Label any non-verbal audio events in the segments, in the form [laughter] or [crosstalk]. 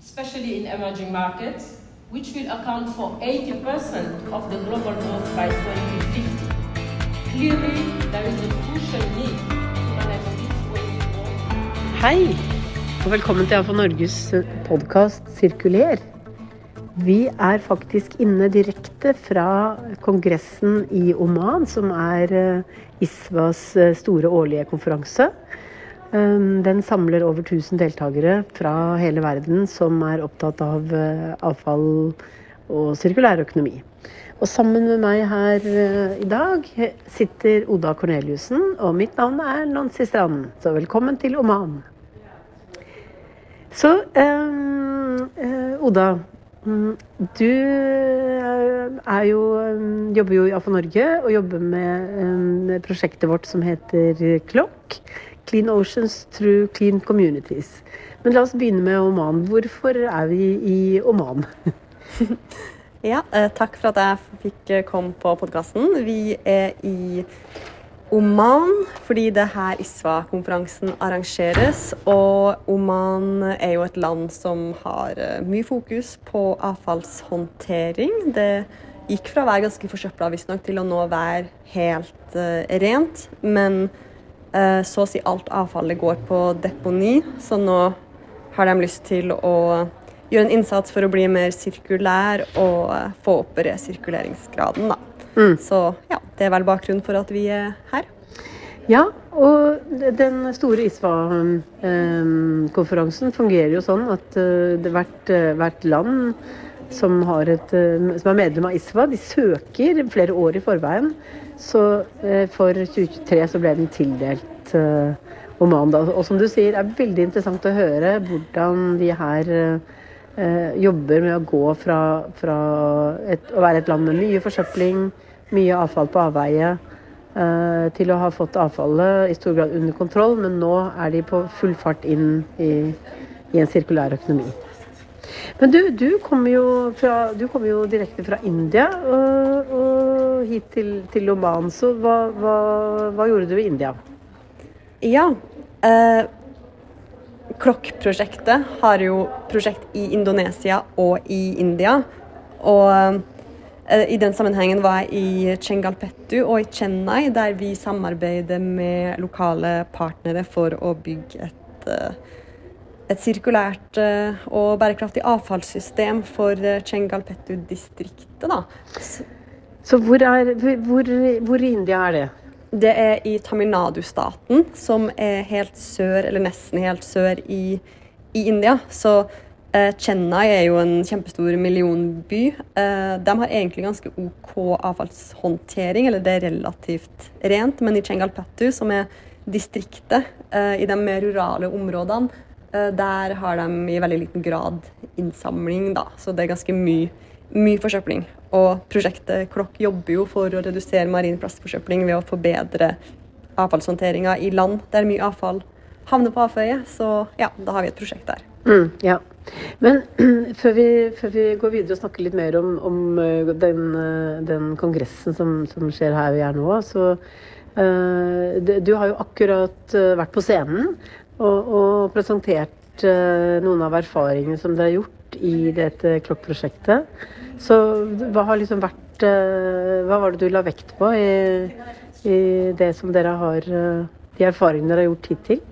especially in emerging markets, which will account for 80% of the global growth by 2050. Clearly, there is a crucial need to manage this way. Hei, og velkommen til AFA Norges podkast Sirkuler. Vi er faktisk inne direkte fra kongressen i Oman, som er eh, ISVAs eh, store årlige konferanse. Um, Den samler over 1000 deltakere fra hele verden som er opptatt av eh, avfall og sirkulær økonomi. Og sammen med meg her eh, i dag sitter Oda Korneliussen, og mitt navn er Nancy Stranden. Så velkommen til Oman. Så um, eh, Oda, mm, du eh, er jo, um, jobber jo i AFA Norge og jobber med prosjektet vårt som heter Klokk. Clean Oceans through Clean Communities. Men la oss begynne med Oman. Hvorfor er vi i Oman? [laughs] Ja, eh, takk for at jeg fikk eh, komme på podkasten. Vi er i Oman fordi det er her ISWA-konferansen arrangeres. Og Oman er jo et land som har eh, mye fokus på avfallshåndtering. Det gikk fra å være ganske forsøpla visstnok til å nå være helt uh, rent. Men så å si alt avfallet går på deponi, så nå har de lyst til å gjøre en innsats for å bli mer sirkulær og eh, få opp resirkuleringsgraden. Da. Mm. Så ja, det er vel bakgrunnen for at vi er her. Ja, og den store ISVA-konferansen fungerer jo sånn at eh, hvert, eh, hvert land som, et, eh, som er medlem av ISVA, de søker flere år i forveien. Så eh, for 2023 så ble den tildelt om Oman. Da. Og som du sier, er veldig interessant å høre hvordan de her eh, jobber med å gå fra, fra et, å være et land med mye forsøpling, mye avfall på avveie, eh, til å ha fått avfallet i stor grad under kontroll, men nå er de på full fart inn i, i en sirkulær økonomi. Men du, du kommer jo, kom jo direkte fra India og, og hit til, til Oman, så hva, hva, hva gjorde du i India? Ja. Eh, Klokk-prosjektet har jo prosjekt i Indonesia og i India. Og eh, i den sammenhengen var jeg i Chengalpettu og i Chennai, der vi samarbeider med lokale partnere for å bygge et, eh, et sirkulært eh, og bærekraftig avfallssystem for eh, Chengalpettu-distriktet. da. Så hvor, er, hvor, hvor i India er det? Det er i Tamil Nadu-staten, som er helt sør, eller nesten helt sør i, i India. Så eh, Chennai er jo en kjempestor millionby. Eh, de har egentlig ganske OK avfallshåndtering, eller det er relativt rent. Men i Chengalpettu, som er distriktet eh, i de mer rurale områdene, eh, der har de i veldig liten grad innsamling, da. Så det er ganske mye, mye forsøpling. Og prosjektet Klokk jobber jo for å redusere marin plastforsøpling ved å forbedre avfallshåndteringa i land der mye avfall havner på avføyet. Så ja, da har vi et prosjekt der. Mm, ja. Men [clears throat] før vi, før vi går videre og snakker litt mer om, om eh, den, eh, den kongressen som, som skjer her vi er nå, så Uh, Du har jo akkurat eh, vært på scenen og, og presentert eh, noen av erfaringene som dere har gjort i dette Klokk-prosjektet. Så hva har liksom vært eh, Hva var det du la vekt på i, i det som dere har eh, De erfaringene dere har gjort hittil?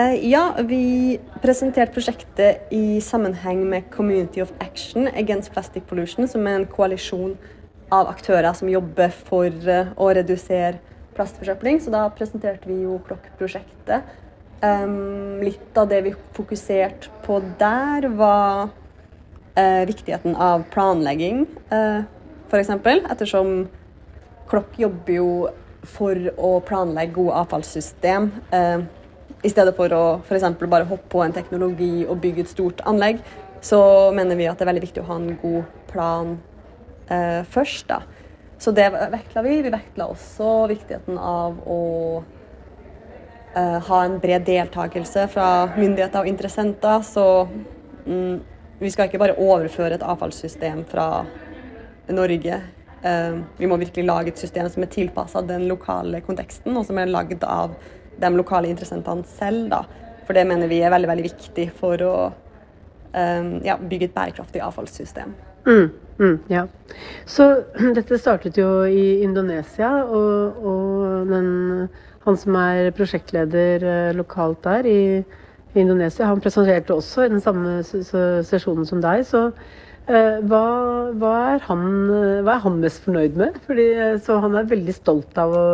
Eh, ja, vi presenterte prosjektet i sammenheng med Community of Action Against Plastic Pollution, som er en koalisjon av aktører som jobber for eh, å redusere plastforsøpling. Så da presenterte vi jo Klokk-prosjektet. Em, litt av det vi fokuserte på der, var uh, viktigheten av planlegging, uh, f.eks. Ettersom Klokk jobber jo for å planlegge gode avfallssystem. Uh, I stedet for å f.eks. bare hoppe på en teknologi og bygge et stort anlegg, så mener vi at det er veldig viktig å ha en god plan uh, først. da. Så det vektla vi. Vi vektla også viktigheten av å eh, ha en bred deltakelse fra myndigheter og interessenter. Så mm, vi skal ikke bare overføre et avfallssystem fra Norge. Uh, vi må virkelig lage et system som er tilpassa den lokale konteksten, og som er lagd av de lokale interessentene selv. Da. For det mener vi er veldig, veldig viktig for å ja, bygge et bærekraftig avfallssystem. Mm, mm, ja. Så [clears throat] dette startet jo i Indonesia, og, og den, han som er prosjektleder lokalt der i Indonesia, han presenterte også i den samme sesjonen som deg. så Eh, hva, hva, er han, hva, er han, mest fornøyd med? Fordi, eh, så han er veldig stolt av å,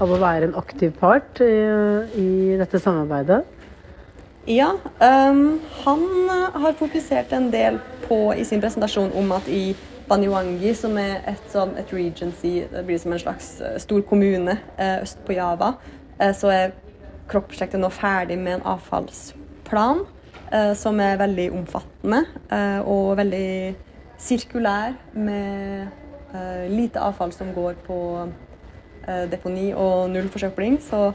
av å være en aktiv part i, i dette samarbeidet. Ja, um, han har fokusert en del på i sin presentasjon om at i Banyuwangi, som er et, sånn, et regency, det blir som en slags eh, stor kommune øst på Java, så er Krokk-prosjektet nå ferdig med en avfallsplan eh, som er veldig omfattende eh, og veldig sirkulær, med eh, lite avfall som går på eh, deponi og null forsøpling. Så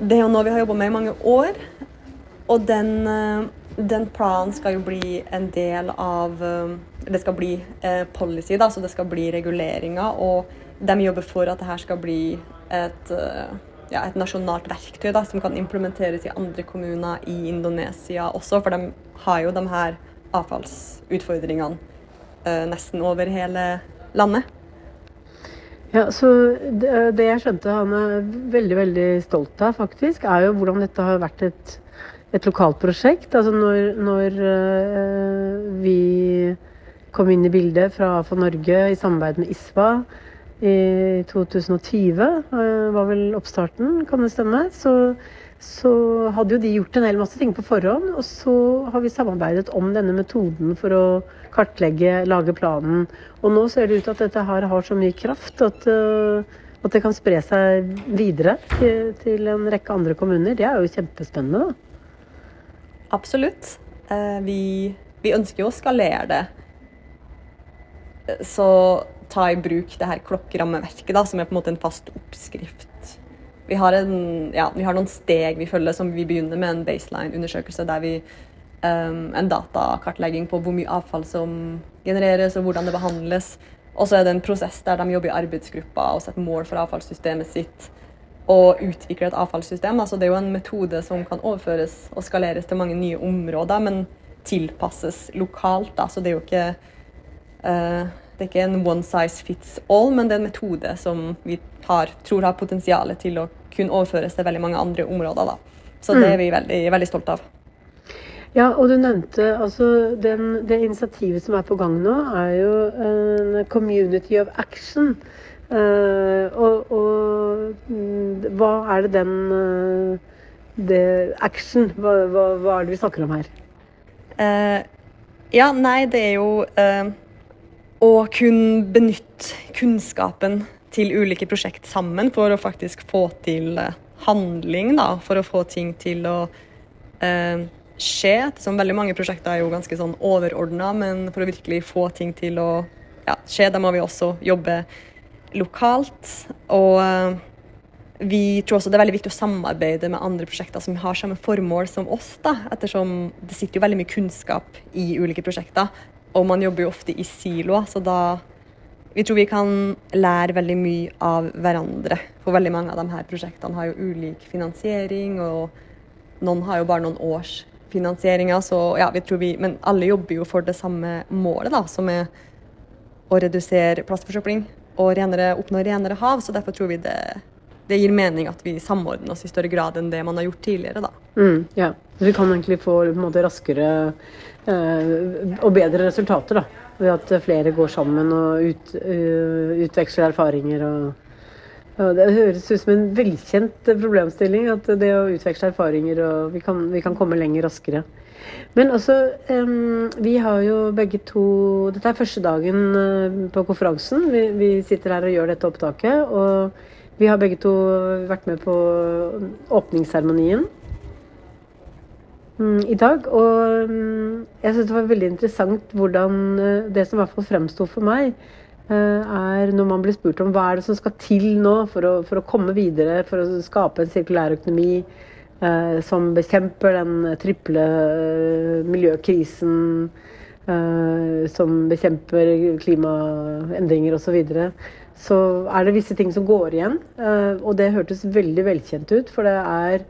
det er jo noe vi har jobba med i mange år. Og den, eh, den, planen skal jo bli en del av eh, Det skal bli policy, da, så det skal bli reguleringer. Og de jobber for at dette skal bli et ja, et nasjonalt verktøy da, som kan implementeres i andre kommuner i Indonesia også, for de har jo de her avfallsutfordringene nesten over hele landet. Ja, så det, jeg skjønte han er veldig veldig stolt av, faktisk, er jo hvordan dette har vært et, et lokalt prosjekt. Altså når, når uh, vi kom inn i bildet fra AFA Norge i samarbeid med ISVA, i 2020, eh, var vel oppstarten, kan det stemme. Så, så, hadde jo de gjort en hel masse ting på forhånd. Og så har vi samarbeidet om denne metoden for å kartlegge, lage planen. Og nå ser det ut til at dette her har så mye kraft at, eh, at det kan spre seg videre til, til, en rekke andre kommuner. Det er jo kjempespennende, da. Absolutt. Eh, vi, vi ønsker jo å skalere det. Så ta i bruk det her klokkerammeverket, da, som er på en måte en fast oppskrift. Vi har, en, ja, vi har noen steg vi følger, som vi begynner med en baseline-undersøkelse der vi um, En datakartlegging på hvor mye avfall som genereres, og hvordan det behandles. Og så er det en prosess der de jobber i arbeidsgrupper og setter mål for avfallssystemet sitt. Og utvikle et avfallssystem. Altså, det er jo en metode som kan overføres og skaleres til mange nye områder, men tilpasses lokalt. Da. Så det er jo ikke uh, det er ikke en one size fits all, men det er en metode som vi har, tror har potensial til å kunne overføres til veldig mange andre områder. Da. Så det er mm. vi veldig, veldig stolte av. Ja, og du nevnte altså den, Det initiativet som er på gang nå, er jo en community of action. Uh, og, og, mm, hva er det den uh, det, Action, hva, hva, hva, er det vi snakker om her? Uh, ja, nei, det er jo å kunne benytte kunnskapen til ulike prosjekt sammen for å faktisk få til eh, handling, da, for å få ting til å eh, skje. Som veldig mange prosjekter er jo ganske sånn overordna, men for å virkelig få ting til å ja, skje, da må vi også jobbe lokalt. Og eh, vi tror også det er veldig viktig å samarbeide med andre prosjekter som har samme formål som oss, da, ettersom det sitter jo veldig mye kunnskap i ulike prosjekter. Og man jobber jo ofte i siloer, så da Vi tror vi kan lære veldig mye av hverandre. For veldig mange av de her prosjektene har jo ulik finansiering, og noen har jo bare noen års finansieringer, så ja, vi tror vi Men alle jobber jo for det samme målet, da, som er å redusere plastforsøpling og renere, oppnå renere hav. Så derfor tror vi det, det gir mening at vi samordner oss i større grad enn det man har gjort tidligere. da. Mm, ja, så Vi kan egentlig få måte raskere Eh, og bedre resultater. da, Ved at flere går sammen og ut, uh, utveksler erfaringer. Og, og det høres ut som en velkjent problemstilling at det å utveksle erfaringer og vi kan, vi kan komme lenger raskere. Men også um, Vi har jo begge to Dette er første dagen uh, på konferansen. Vi, vi, sitter her og gjør dette opptaket. Og vi har begge to vært med på åpningsseremonien. um, i dag. Og um, jeg syns det var veldig interessant hvordan eh, det som i hvert fall fremsto for meg, eh, er når man blir spurt om hva er det som skal til nå for å, for å komme videre, for å skape en sirkulær økonomi eh, som bekjemper den triple miljøkrisen, som bekjemper klimaendringer osv. Så, videre. så er det visse ting som går igjen. og det hørtes veldig velkjent ut, for det er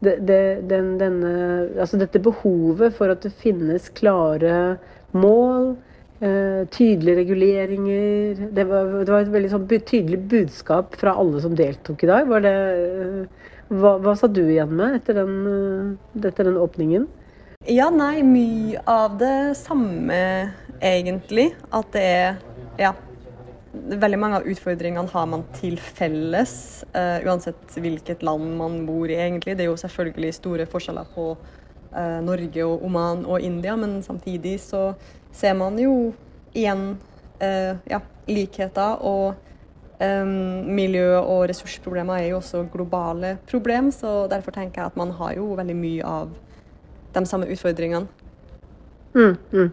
det, det, den, denne, altså dette behovet for at det finnes klare mål, eh, tydelige reguleringer det var, det var, et veldig sånn tydelig budskap fra alle som deltok i dag. Det, eh, hva, hva, sa du igjen med etter den, eh, etter den åpningen? Ja, nei, mye av det samme, egentlig. At det er ja, veldig mange av utfordringene har man til felles, uh, uansett hvilket land man bor i, egentlig. Det er jo selvfølgelig store forskjeller på uh, Norge og Oman og India, men samtidig så ser man jo igjen uh, ja, likheter. Og um, miljø- og ressursproblemer er jo også globale problem, så derfor tenker jeg at man har jo veldig mye av de samme utfordringene. Mm, mm.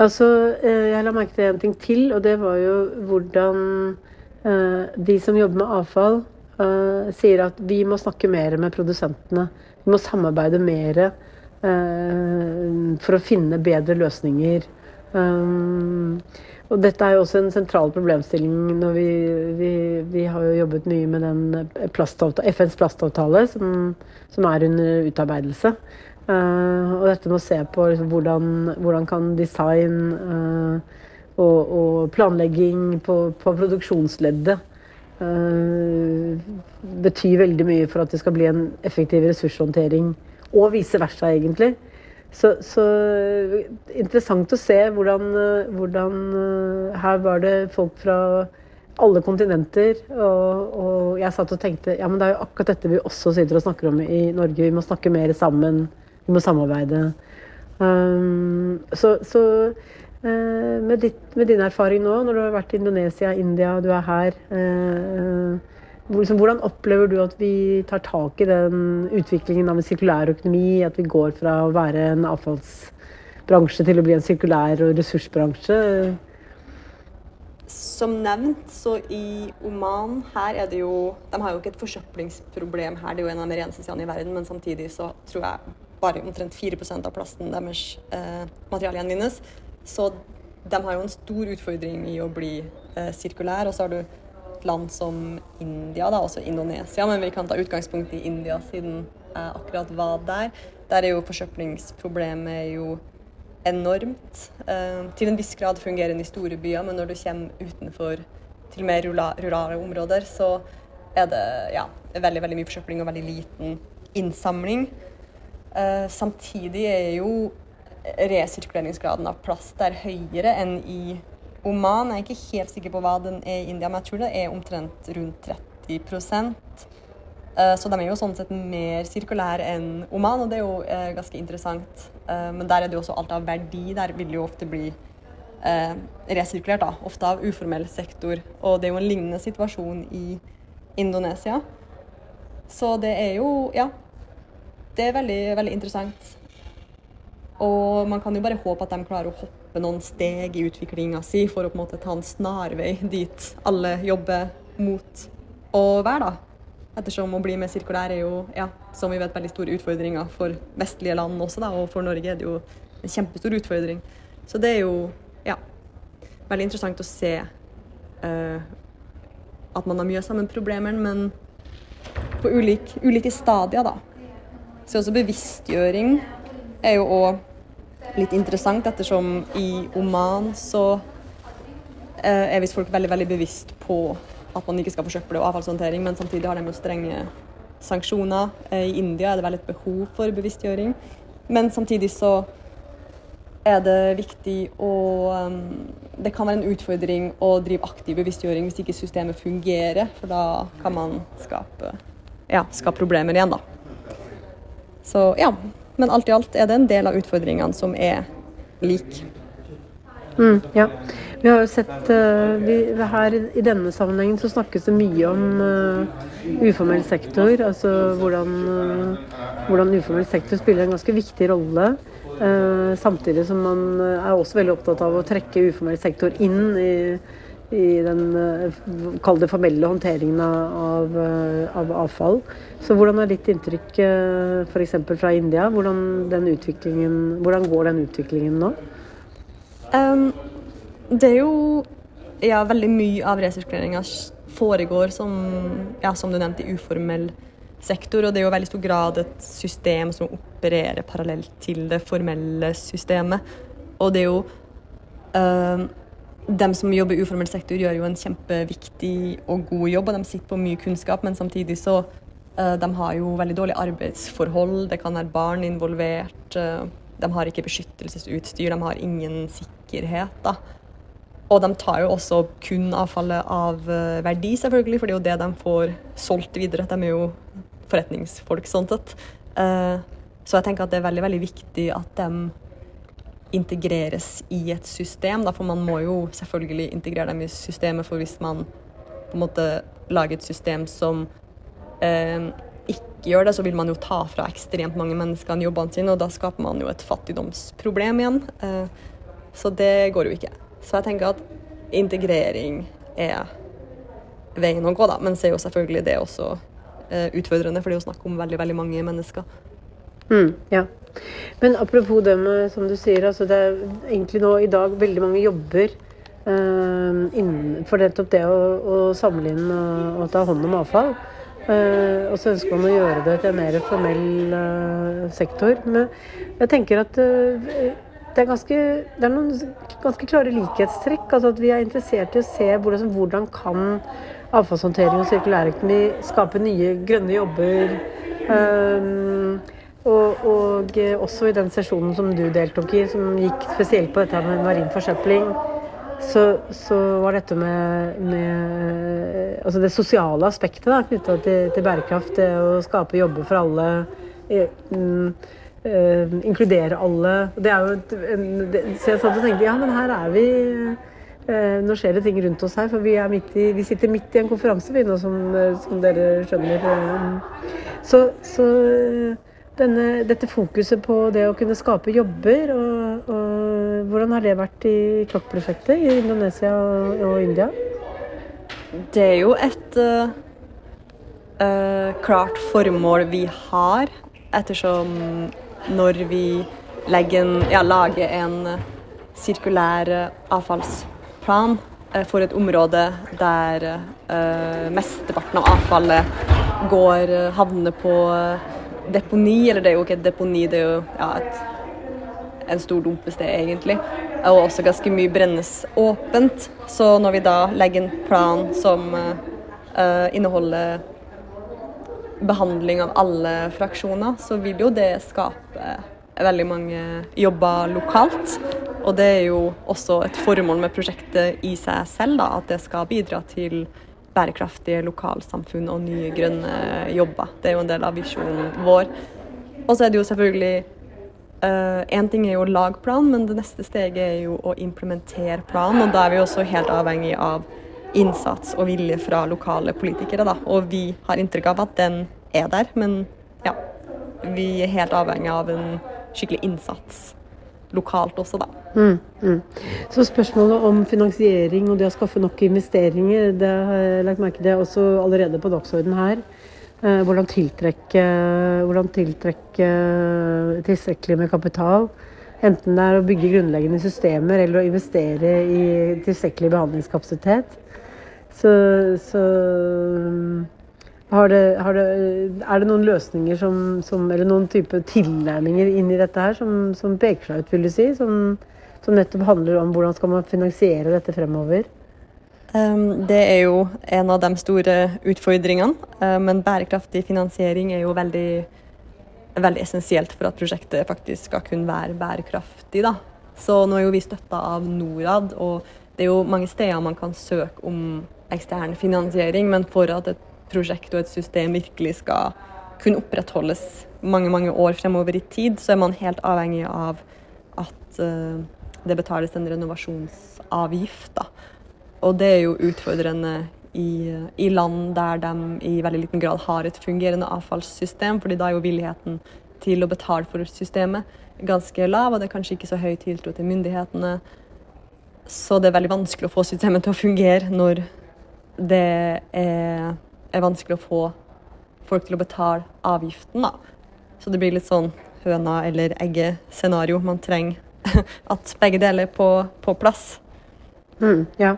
Altså, eh, jeg la merke til en ting til, og det var jo hvordan uh, de som jobber med avfall, uh, sier at vi må snakke mer med produsentene. Vi må samarbeide mer for å finne bedre løsninger. Um, og dette er jo også en sentral problemstilling når vi, vi, vi har jo jobbet mye med den plastavtale, FNs plastavtale som, som er under utarbeidelse. Uh, og dette med å se på liksom, hvordan, hvordan, kan design uh, og, og, planlegging på, på produksjonsleddet uh, bety veldig mye for at det skal bli en effektiv ressurshåndtering, og vice versa, egentlig. Så, så interessant å se hvordan, hvordan, Her var det folk fra alle kontinenter. Og, og, jeg satt og tenkte ja, men det er jo akkurat dette vi også sitter og snakker om i Norge. Vi må snakke mer sammen. Vi må samarbeide. Um, så, så uh, med, ditt, med, din erfaring nå, når du har vært i Indonesia, India, du er her uh, Hvordan opplever du at vi tar tak i den utviklingen av en sirkulær økonomi? At vi går fra å være en avfallsbransje til å bli en sirkulær og ressursbransje? Som nevnt, så i Oman her er det jo De har jo ikke et forsøplingsproblem her, det er jo en av de reneste stedene i verden, men samtidig så tror jeg bare omtrent 4 av plasten deres eh, materiale gjenvinnes. Så de har jo en stor utfordring i å bli eh, sirkulær. Og så har du land som India, da, også Indonesia, men vi kan ta utgangspunkt i India siden jeg akkurat var der. Der er jo forsøplingsproblemet jo enormt. Eh, til en viss grad fungerer den i store byer, men når du kommer utenfor til mer rurale områder, så er det ja, veldig, veldig mye forsøpling og veldig liten innsamling. Uh, samtidig er jo resirkuleringsgraden av plast der høyere enn i Oman. Jeg er ikke helt sikker på hva den er i India, men jeg tror det er omtrent rundt 30 uh, eh, Så de er jo sånn sett mer sirkulære enn Oman, og det er jo uh, ganske interessant. men der er det jo også alt av verdi. Der vil det jo ofte bli resirkulert, da. Ofte av uformell sektor. Og det er jo en lignende situasjon i Indonesia. Så det er jo Ja, det er veldig, veldig interessant. Og man kan jo bare håpe at de klarer å hoppe noen steg i utviklinga si for å på en måte ta en snarvei dit alle jobber mot å være, da. Ettersom å bli mer sirkulær er jo, ja, som vi vet, veldig store utfordringer for vestlige land også, da, og for Norge er det jo en kjempestor utfordring. Så det er jo, ja, veldig interessant å se uh, at man har mye sammen problemer, men på ulike, ulike stadier, da. Så også bevisstgjøring er jo òg litt interessant, ettersom i Oman så eh, er visst folk veldig, veldig bevisst på at man ikke skal forsøple og avfallshåndtering, men samtidig har de jo strenge sanksjoner. Eh, I India er det veldig et behov for bevisstgjøring, men samtidig så er det viktig å um, Det kan være en utfordring å drive aktiv bevisstgjøring hvis ikke systemet fungerer, for da kan man skape, ja, skape problemer igjen, da. Så ja. Men alt i alt er det en del av utfordringene som er like. Mm, ja. Vi har jo sett uh, vi, her i, denne sammenhengen så snakkes det mye om uh, uformell sektor. Altså hvordan, uh, hvordan, uformell sektor spiller en ganske viktig rolle. samtidig som man er også veldig opptatt av å trekke uformell sektor inn i i den eh, kall det formelle håndteringen av, eh, av, avfall. Så hvordan er ditt inntrykk eh, f.eks. fra India? Hvordan, hvordan, går den utviklingen nå? Um, det er jo ja, veldig mye av resirkuleringa foregår som, ja, som du nevnte, i uformell sektor, og det er jo veldig stor grad et system som opererer parallelt til det formelle systemet. Og det er jo uh, dem som jobber i uformell sektor, gjør jo en kjempeviktig og god jobb, og de sitter på mye kunnskap, men samtidig så uh, de har jo veldig dårlige arbeidsforhold, det kan være barn involvert, uh, de har ikke beskyttelsesutstyr, de har ingen sikkerhet. da. Og de tar jo også kun avfallet av uh, verdi, selvfølgelig, for det er jo det de får solgt videre. De er jo forretningsfolk sånn sett. så jeg tenker at det er veldig, veldig viktig at de integreres i et system. Da, for man må jo selvfølgelig integrere dem i systemet, for hvis man på en måte lager et system som eh, ikke gjør det, så vil man jo ta fra ekstremt mange mennesker jobbene sine, og da skaper man jo et fattigdomsproblem igjen. Eh, så det går jo ikke. Så jeg tenker at integrering er veien å gå, da. Men så er jo selvfølgelig det også eh, utfordrende, for det er jo snakk om veldig, veldig mange mennesker. Mm, ja. Men apropos det med, som du sier, altså det er egentlig nå i dag veldig mange jobber uh, innenfor nettopp det å, å samle inn og, og, ta hånd om avfall. Uh, og så ønsker man å gjøre det til en mer formell uh, sektor. Men jeg tenker at det er, ganske, det er noen ganske klare likhetstrekk. altså at Vi er interessert i å se hvordan, hvordan kan avfallshåndtering og sirkulærøkonomi skape nye grønne jobber. Um, og, og, eh, også i den sesjonen som du deltok i, som gikk spesielt på dette med marin forsøpling, så, så, var dette med, med, Altså det sosiale aspektet knytta til, til, bærekraft, det å skape jobber for alle, mm, uh, inkludere alle Det er jo det, Så jeg satt og tenkte ja, men her er vi Nå skjer det ting rundt oss her, for vi, i, vi sitter midt i en konferanse, vi nå, som, som dere skjønner. Så, så denne, dette fokuset på det å kunne skape jobber. Og, og hvordan har det vært i KLOK-prosjektet i Indonesia og, og, India? Det er jo et uh, uh, klart formål vi har, ettersom når vi en, ja, lager en sirkulær avfallsplan uh, for et område der mesteparten av avfallet går, havner på deponi, eller det er jo ikke et deponi, det er jo ja, et, en stor dumpested egentlig. Og også ganske mye brennes åpent. Så når vi da legger en plan som uh, inneholder behandling av alle fraksjoner, så vil jo det skape veldig mange jobber lokalt. Og det er jo også et formål med prosjektet i seg selv, da, at det skal bidra til bærekraftige lokalsamfunn og nye grønne jobber. Det er jo en del av visjonen vår. Og så er det jo selvfølgelig Én uh, ting er jo å lage plan, men det neste steget er jo å implementere planen. Og da er vi også helt avhengig av innsats og vilje fra lokale politikere. Da. Og vi har inntrykk av at den er der, men ja. Vi er helt avhengig av en skikkelig innsats lokalt også, da. Mm, mm. Så spørsmålet om finansiering og det å skaffe nok investeringer, det har jeg lagt merke til også allerede på dagsordenen her. Eh, hvordan tiltrekke, hvordan tiltrekke tilstrekkelig med kapital. Enten det er å bygge grunnleggende systemer eller å investere i tilstrekkelig behandlingskapasitet. Så, så har det, har det, er det noen løsninger som, som, eller noen type tilnærminger inn i dette her som, som peker seg ut, vil du si? Som, som, nettopp handler om hvordan skal man finansiere dette fremover? Um, det er jo en av de store utfordringene. Um, men bærekraftig finansiering er jo veldig, veldig essensielt for at prosjektet faktisk skal kunne være bærekraftig. Da. Så nå er jo vi støtta av Norad, og det er jo mange steder man kan søke om ekstern finansiering, men for at et prosjekt og et system virkelig skal kunne opprettholdes mange mange år fremover i tid, så er man helt avhengig av at uh, det betales en renovasjonsavgift. Da. Og det er jo utfordrende i, i, land der de i veldig liten grad har et fungerende avfallssystem, fordi da er jo villigheten til å betale for systemet ganske lav, og det er kanskje ikke så høy tiltro til myndighetene. Så det er veldig vanskelig å få systemet til å fungere når det er er vanskelig å få folk til å betale avgiften, da. Så det blir litt sånn høna eller egget-scenario. Man trenger [laughs] at begge deler er på, på plass. Mm, ja.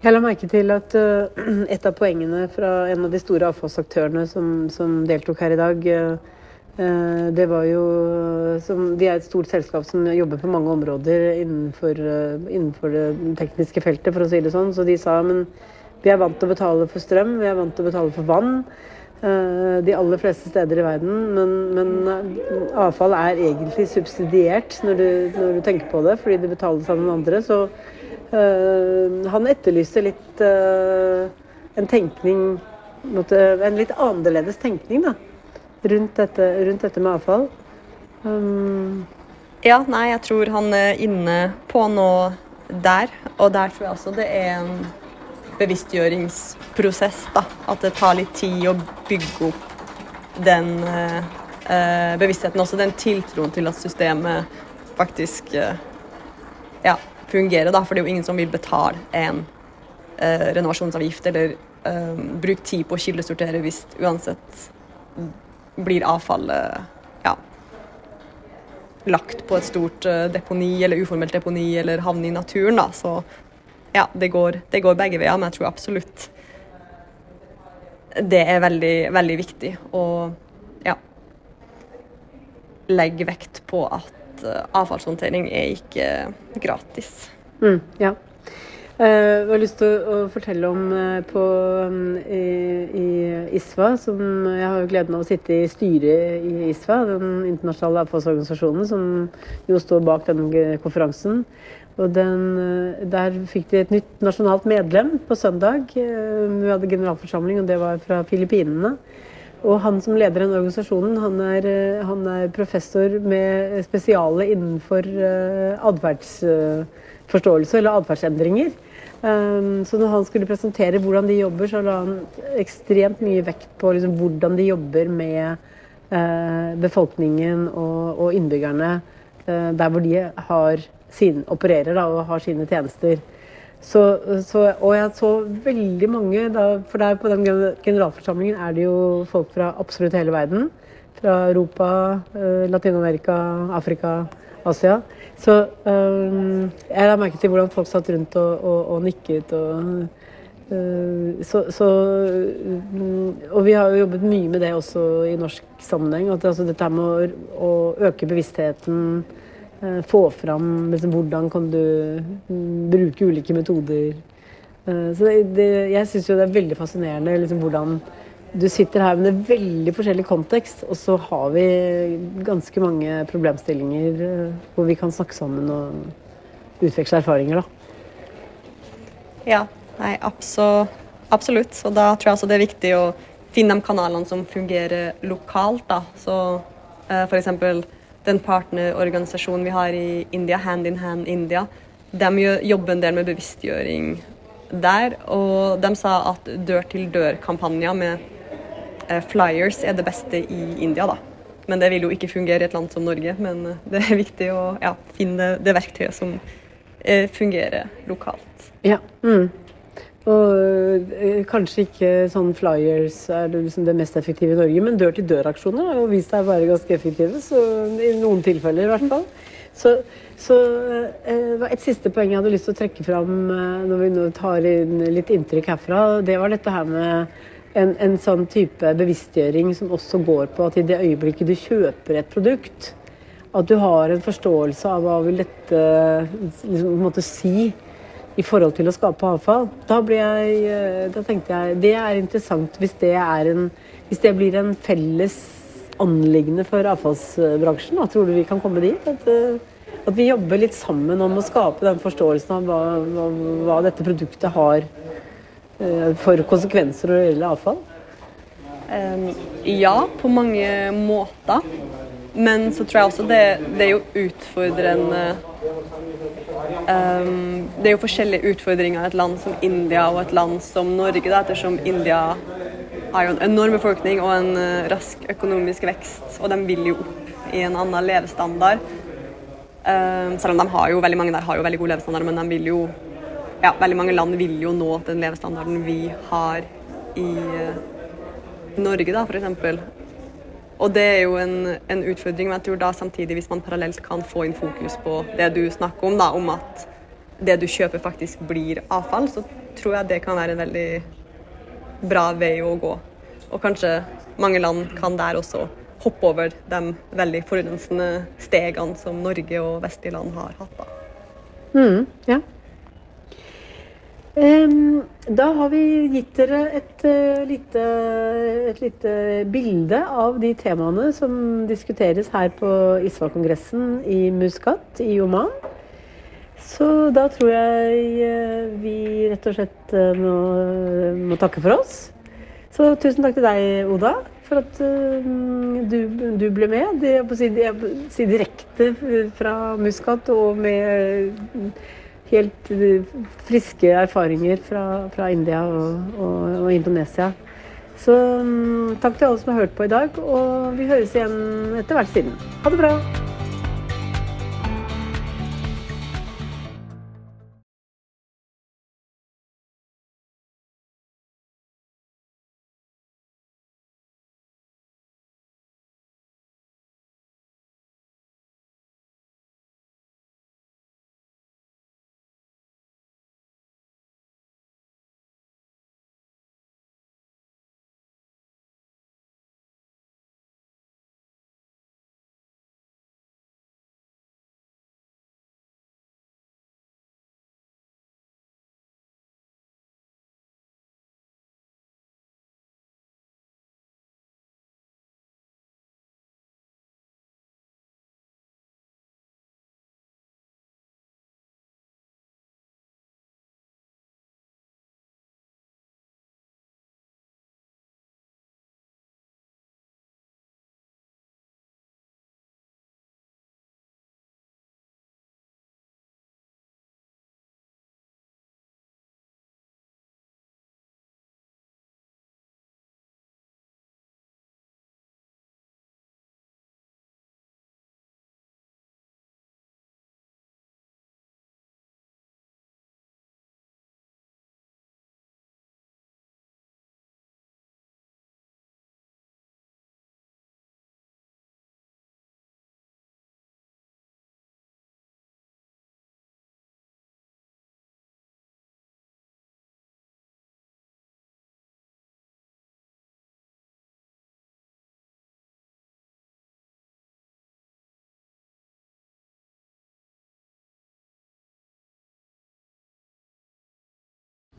Jeg la merke til at uh, et av poengene fra en av de store avfallsaktørene som, som deltok her i dag, uh, det var jo som, De er et stort selskap som jobber på mange områder innenfor, uh, innenfor det tekniske feltet, for å si det sånn. Så de sa men vi er vant til å betale for strøm, vi er vant til å betale for vann. De aller fleste steder i verden. Men, men avfall er egentlig subsidiert når du, når du tenker på det, fordi det betales av noen andre. Så øh, han etterlyste litt øh, en tenkning En litt annerledes tenkning da, rundt dette, rundt dette med avfall. Um. ja, nei, jeg tror han er inne på noe der. Og der tror jeg også det er en bevisstgjøringsprosess. da, At det tar litt tid å bygge opp den uh, bevisstheten, også den tiltroen til at systemet faktisk ja, fungerer. da, for det er jo ingen som vil betale en eh, renovasjonsavgift eller eh, bruke tid på å kildesortere hvis uansett blir avfallet ja, lagt på et stort eh, deponi eller uformelt deponi eller havne i naturen. Da. Så ja, det går, det går begge veier, men jeg tror absolutt det er veldig, veldig viktig å ja, legge vekt på at Eh, avfallshåndtering er ikke gratis. Mm, ja. Uh, jeg har lyst til å, fortelle om uh, på, i, i, ISVA, som jeg har gleden av å sitte i styret i ISVA, den internasjonale avfallsorganisasjonen som jo står bak denne konferansen. Og den, uh, der fikk de et nytt nasjonalt medlem på søndag. vi hadde generalforsamling, og det var fra Filippinene. Og han som leder den organisasjonen, han er, eh, han er professor med spesiale innenfor atferdsforståelse, eller atferdsendringer. Så når han skulle presentere hvordan de jobber, så la han ekstremt mye vekt på liksom, hvordan de jobber med befolkningen og, og innbyggerne der hvor de har sin, opererer da, og har sine tjenester. Så, så, og jeg så veldig mange, da, for der på den generalforsamlingen er det jo folk fra absolutt hele verden. Fra Europa, eh, Latin-Amerika, Afrika, Asia. Så eh, jeg la merke til hvordan folk satt rundt og, og, og nikket. og uh, så, så, og vi har jo jobbet mye med det også i norsk sammenheng. At altså, dette med å, å øke bevisstheten Eh, få fram liksom, hvordan kan du mm, bruke ulike metoder. Eh, så det, det, jeg syns jo det er veldig fascinerende liksom, hvordan du sitter her med en veldig forskjellig kontekst, og så har vi ganske mange problemstillinger eh, hvor vi kan snakke sammen og utveksle erfaringer, da. Ja, nei, absolutt. Og da tror jeg også det er viktig å finne de kanalene som fungerer lokalt. da. Så eh, for eksempel den partnerorganisasjonen vi har i India, Hand in Hand India, de jobber en del med bevisstgjøring der. Og de sa at dør-til-dør-kampanjer med eh, flyers er det beste i India, da. Men det vil jo ikke fungere i et land som Norge. Men eh, det er viktig å ja, finne det verktøyet som eh, fungerer lokalt. Ja. Mm. Og eh, kanskje ikke sånn flyers er det, liksom det mest effektive i Norge, men dør-til-dør-aksjoner har jo vist seg å være ganske effektive. Så, I noen tilfeller i hvert fall. Så, så eh, et siste poeng jeg hadde lyst til å trekke fram eh, når vi nå tar inn litt inntrykk herfra, det var dette her med en, en sånn type bevisstgjøring som også går på at i det øyeblikket du kjøper et produkt, at du har en forståelse av hva vil dette liksom, måtte si i forhold til å skape avfall. Da, jeg, eh, da, tenkte jeg det er interessant hvis det, er en, hvis det blir en felles anliggende for avfallsbransjen. Da. Tror du vi kan komme dit? At, eh, at, vi jobber litt sammen om å skape den forståelsen av hva, hva, hva dette produktet har uh, for konsekvenser når det gjelder avfall? Ja, på mange måter. Men så tror jeg også det, det er jo utfordrende um, Det er jo forskjellige utfordringer i et land som India og et land som Norge, da, ettersom India har jo en enorm befolkning og en uh, rask økonomisk vekst, og de vil jo opp i en annen levestandard. Um, selv om de har jo, veldig mange der har jo veldig god levestandard, men de vil jo ja, veldig mange land vil jo nå den levestandarden vi har i uh, Norge, da, f.eks. Og det er jo en, en, utfordring, men jeg tror da samtidig, hvis man parallelt kan få inn fokus på det du snakker om, da, om at det du kjøper faktisk blir avfall, så tror jeg det kan være en veldig bra vei å gå. Og kanskje mange land kan der også hoppe over de veldig forurensende stegene som Norge og vestlige land har hatt. Da. Mm, ja. Da har vi gitt dere et, uh, lite, et lite bilde av de temaene som diskuteres her på ISVA-kongressen i Muscat i Oman. Så da tror jeg uh, vi rett og slett uh, må, må, takke for oss. Så tusen takk til deg, Oda, for at du, du, ble med. Det, jeg, si, jeg, si direkte fra Muscat og med helt eh, friske erfaringer fra, fra India og, og, og, Indonesia. Så mm, takk til alle som har hørt på i dag, og vi høres igjen etter hvert siden. Ha det bra!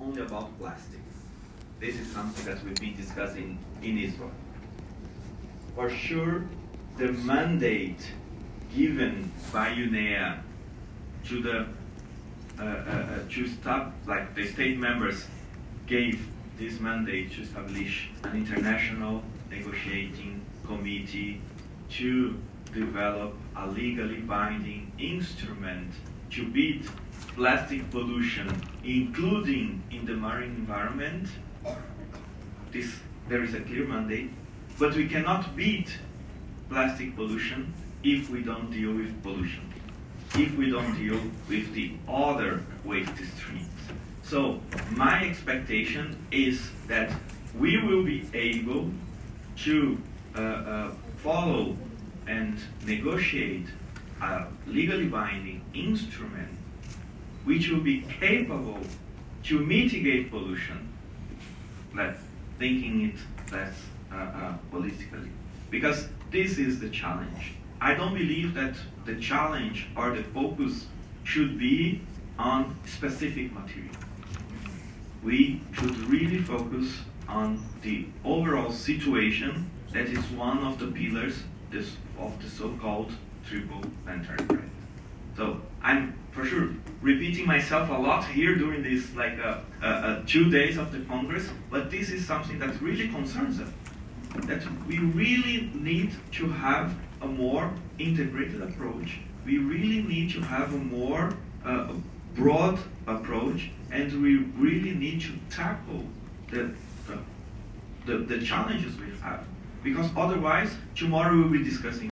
Only about plastics. This is something that we've been discussing in Israel. For sure, the mandate given by UNEA to the uh, uh, uh, to stop, like the state members gave this mandate to establish an international negotiating committee to develop a legally binding instrument to beat plastic pollution, including in the marine environment, this, there is a clear mandate, but we cannot beat plastic pollution if we don't deal with pollution, if we don't deal with the other waste streams. So my expectation is that we will be able to uh, uh, follow and negotiate a legally binding instrument which will be capable to mitigate pollution, less, thinking it less uh, uh, holistically. Because this is the challenge. I don't believe that the challenge or the focus should be on specific material. We should really focus on the overall situation that is one of the pillars this, of the so-called triple enterprise. So I'm for sure repeating myself a lot here during these like uh, uh, uh, two days of the Congress, but this is something that really concerns us. That we really need to have a more integrated approach. We really need to have a more uh, broad approach, and we really need to tackle the, the, the, the challenges we have. Because otherwise, tomorrow we'll be discussing